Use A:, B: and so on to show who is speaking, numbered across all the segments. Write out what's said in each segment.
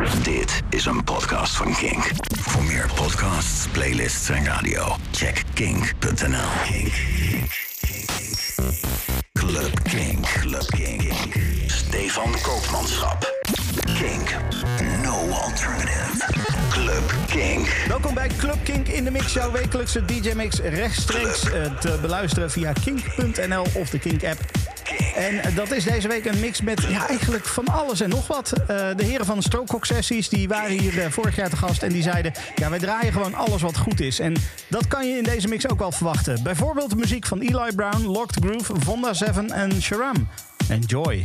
A: Dit is een podcast van Kink. Voor meer podcasts, playlists en radio, check kink.nl. Kink. Club Kink. Club Kink. Stefan Koopmanschap. Kink. No alternative. Club Kink.
B: Welkom bij Club Kink in de Mix, jouw wekelijkse DJ-mix rechtstreeks eh, te beluisteren via kink.nl of de Kink-app. En dat is deze week een mix met ja, eigenlijk van alles en nog wat. Eh, de heren van Strokecock Sessies die waren hier eh, vorig jaar te gast en die zeiden... ja, wij draaien gewoon alles wat goed is. En dat kan je in deze mix ook wel verwachten. Bijvoorbeeld de muziek van Eli Brown, Locked Groove, Vonda 7 en Sharam. Enjoy.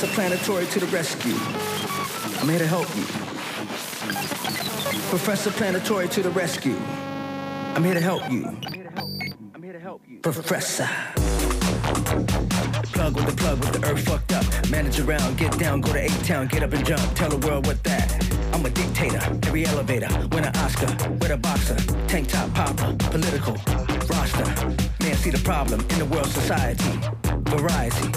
C: Professor Planetary to the rescue. I'm here to help you. Professor Planetary to the rescue. I'm here to help you. I'm here to help you. Professor. Plug with the plug with the earth fucked up. Manage around, get down, go to A-Town, get up and jump. Tell the world what that. I'm a dictator, every elevator. Win an Oscar, with a boxer. Tank top popper, political. Roster. Man, see the problem in the world society. Variety.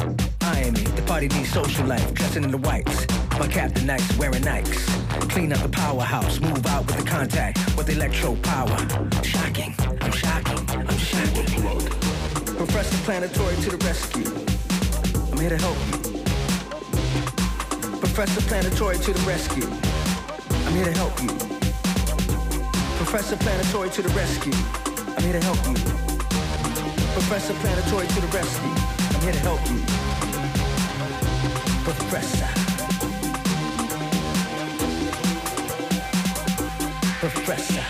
C: I am the party needs social life. Dressing in the whites. My captain nice, wearing Nikes. Clean up the powerhouse, move out with the contact, with electro power. Shocking, I'm shocking, I'm shocking. Professor Planetary to the rescue. I'm here to help you. Professor Planetary to the rescue. I'm here to help you. Professor Planetary to the rescue. I'm here to help you. Professor Planetary to the rescue. Here to help you. Professor. Professor.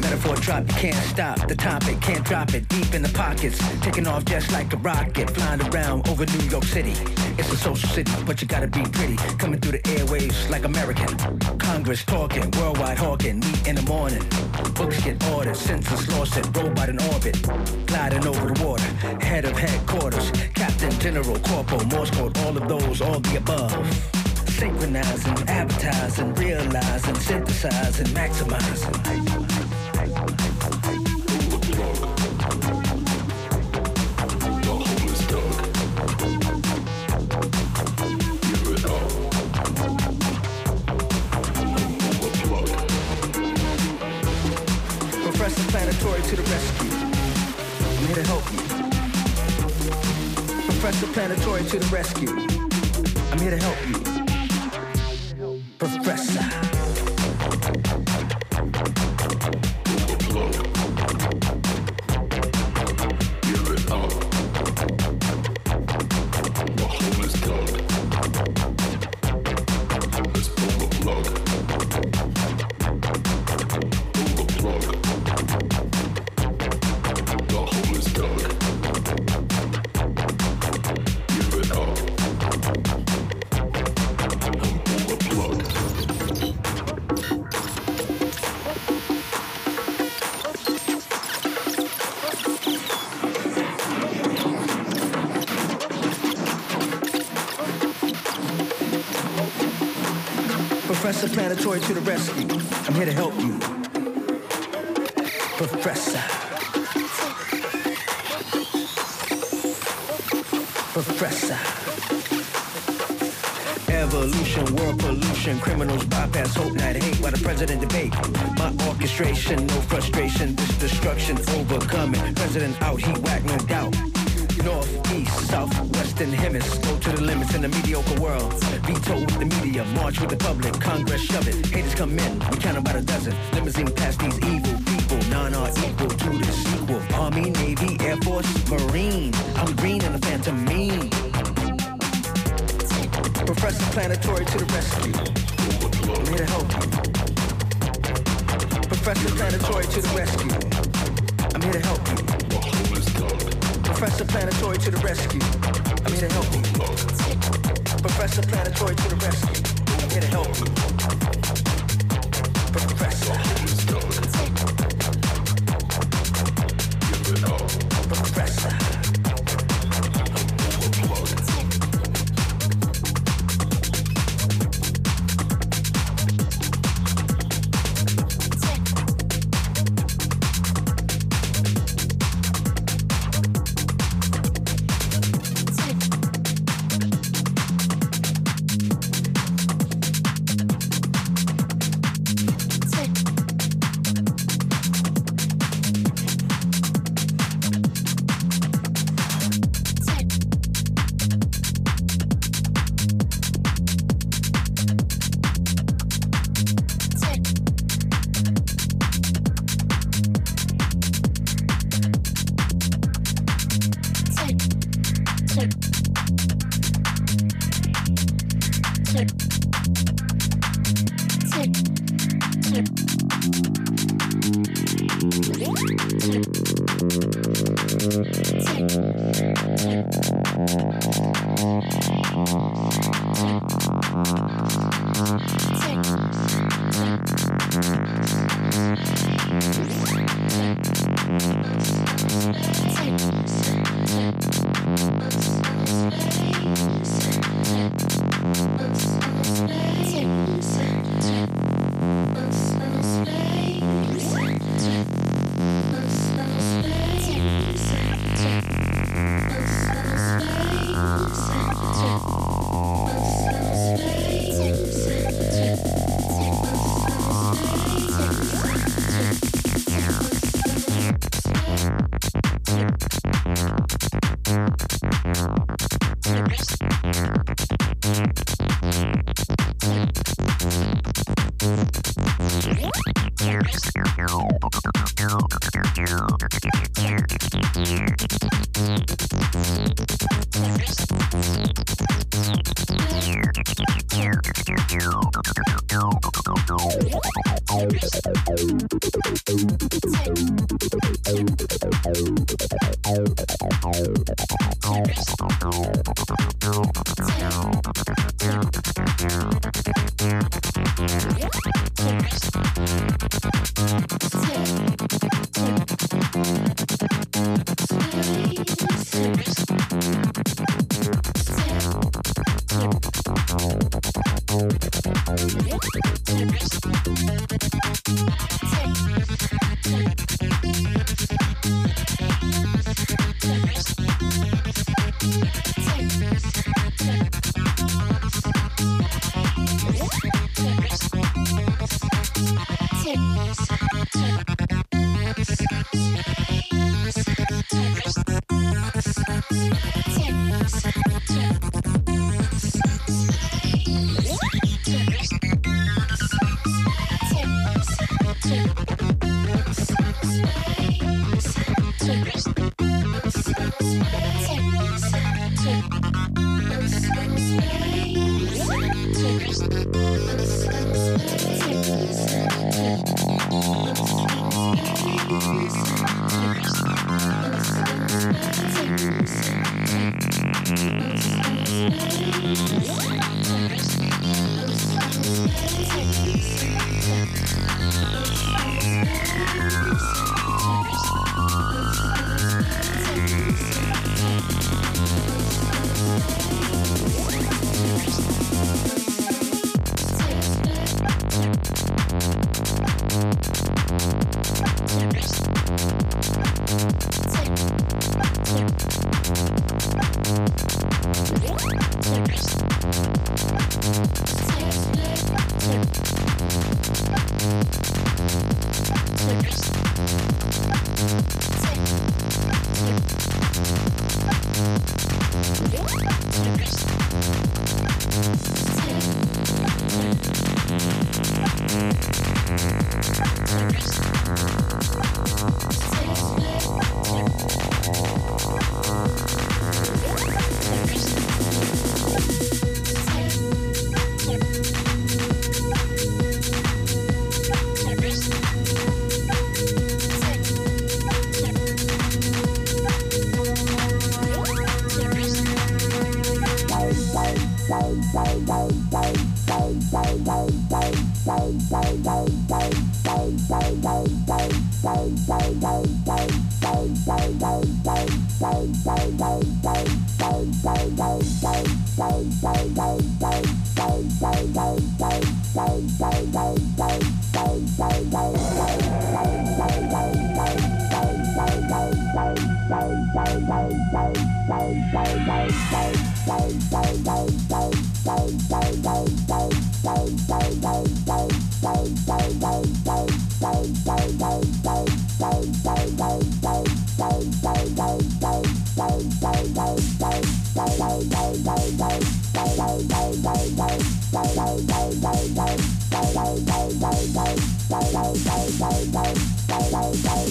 C: Metaphor drop, you can't stop. The topic, can't drop it. Deep in the pockets. Taking off just like a rocket. Flying around over New York City. It's a social city, but you gotta be pretty. Coming through the airwaves like American. Congress talking, worldwide hawking. Meet in the morning. Books get ordered, census lost it. Robot in orbit. Gliding over the water. Head of headquarters. Captain, General, Corporal, Morse code. All of those, all the above. Synchronizing, advertising, realizing, synthesizing, maximizing. Planetary to the rescue. I'm here to help you. Professor Planetary to the rescue. I'm here to help you. Professor. To the rescue. I'm here to help you. Professor. Professor. Evolution, world pollution, criminals bypass hope, not hate, while the president debate. My orchestration, no frustration, this destruction overcoming. President out, he whack, no doubt. North, east, south, hemisphere. Go to the limits in the mediocre world. Veto with the media, march with the public. Congress shove it. Haters come in, we count about a dozen. Limousine past these evil people. None are equal to the sequel. Army, Navy, Air Force, Marine. I'm green and the phantom mean. Professor Planetary to the rescue. I'm here to help you. Professor Planetary to the rescue. I'm here to help you. Professor Planetary to the rescue. I'm here to help you. Professor Planetary to the rescue. I'm here to help you.
D: Yeah.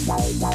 D: Bye.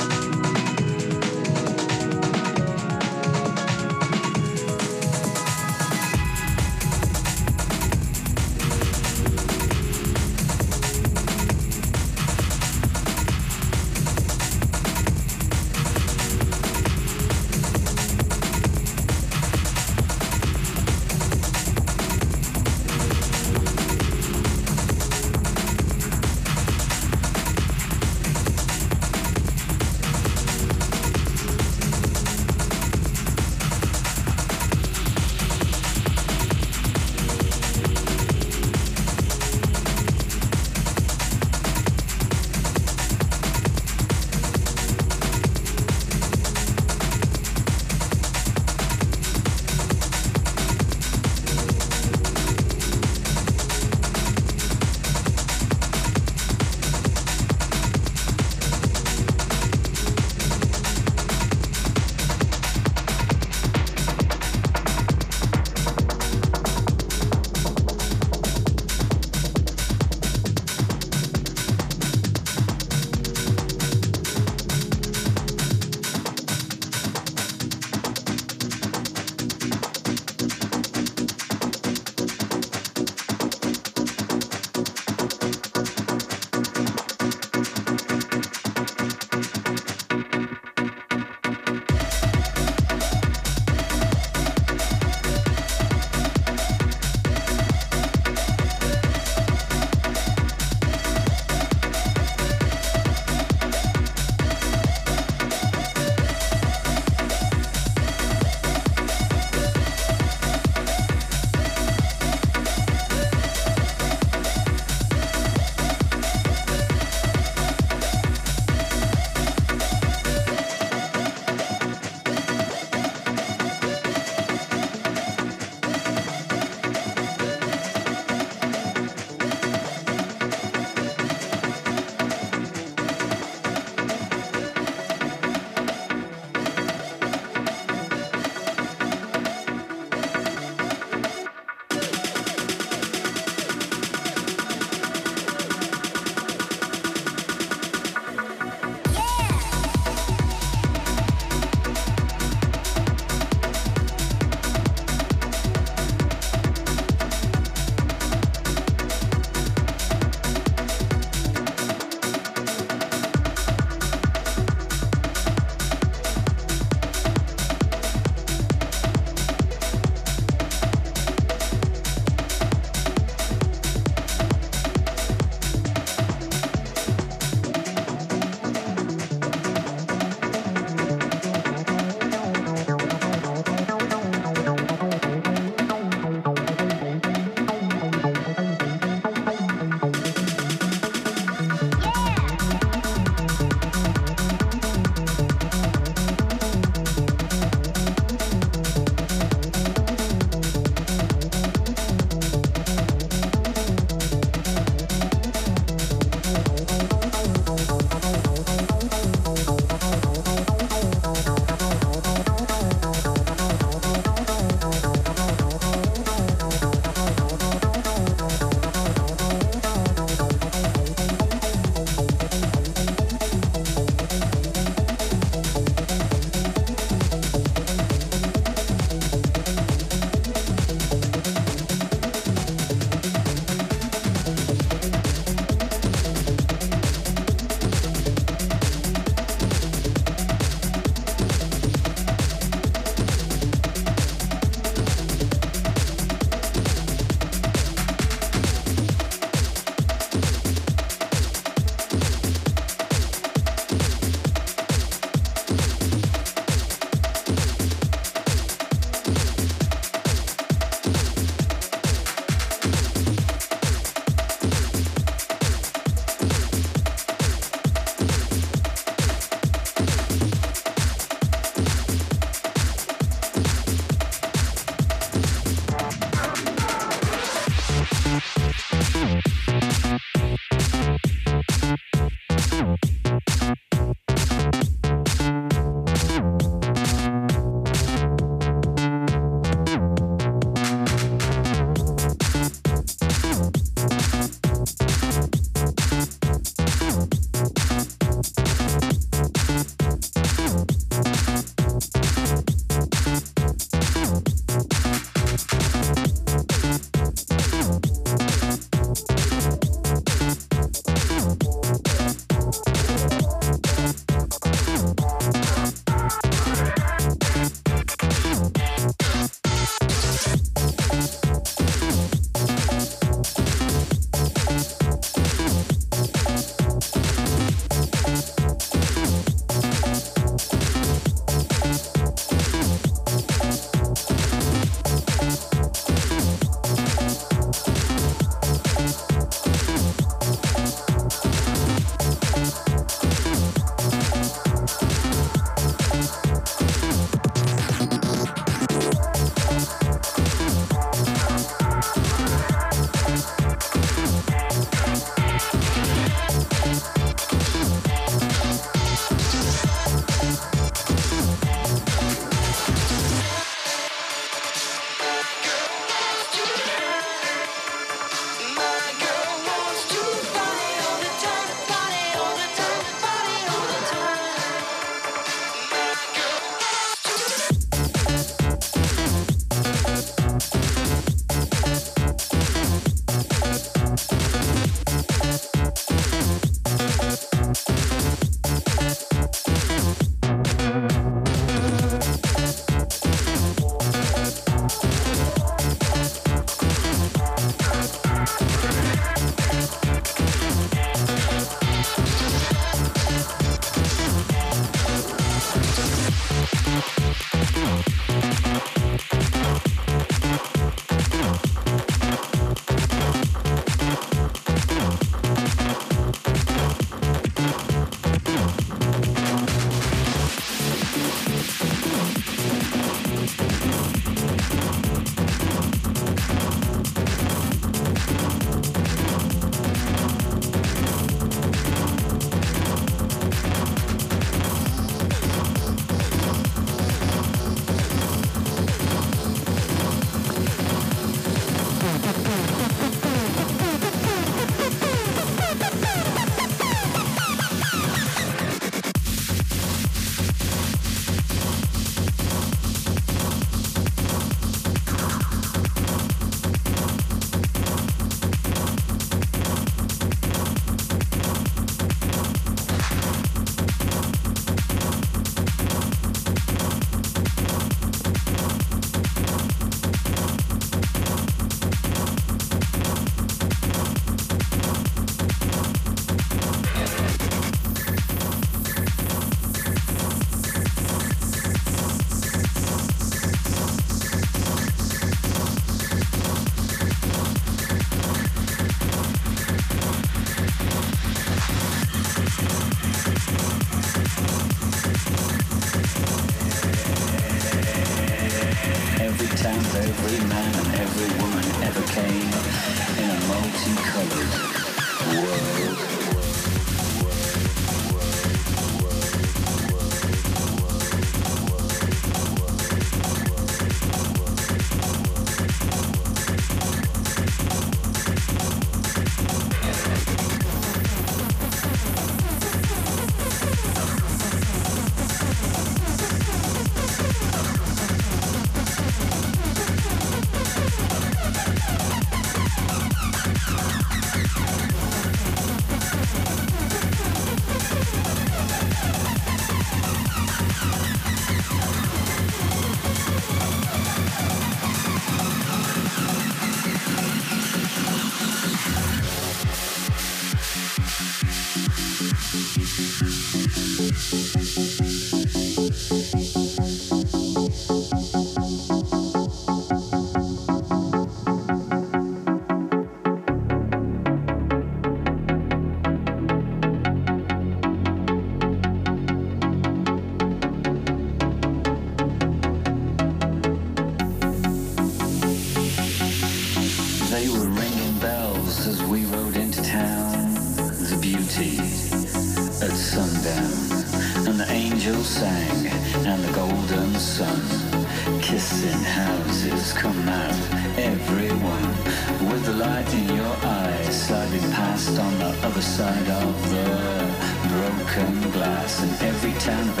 D: Town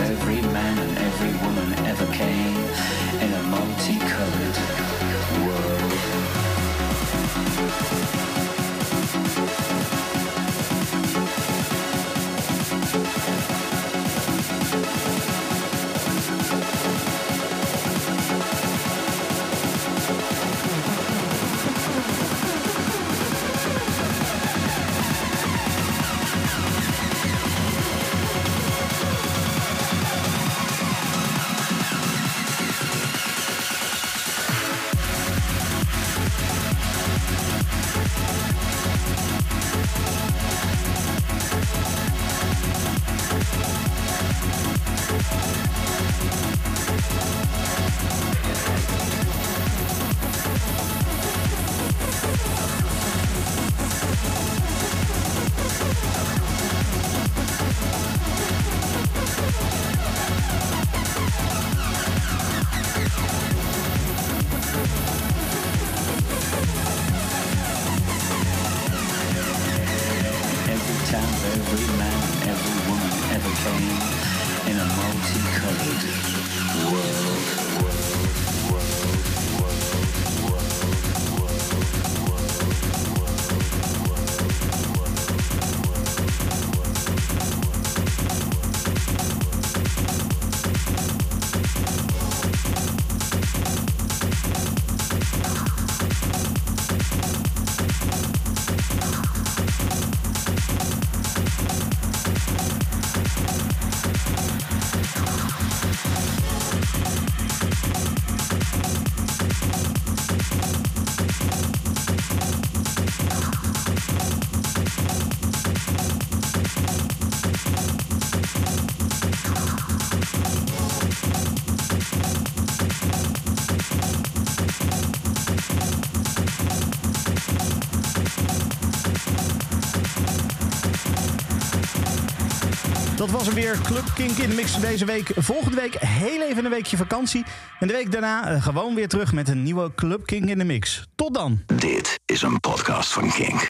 B: weer. Club Kink in de mix deze week. Volgende week heel even een weekje vakantie. En de week daarna eh, gewoon weer terug met een nieuwe Club Kink in de mix. Tot dan.
A: Dit is een podcast van Kink.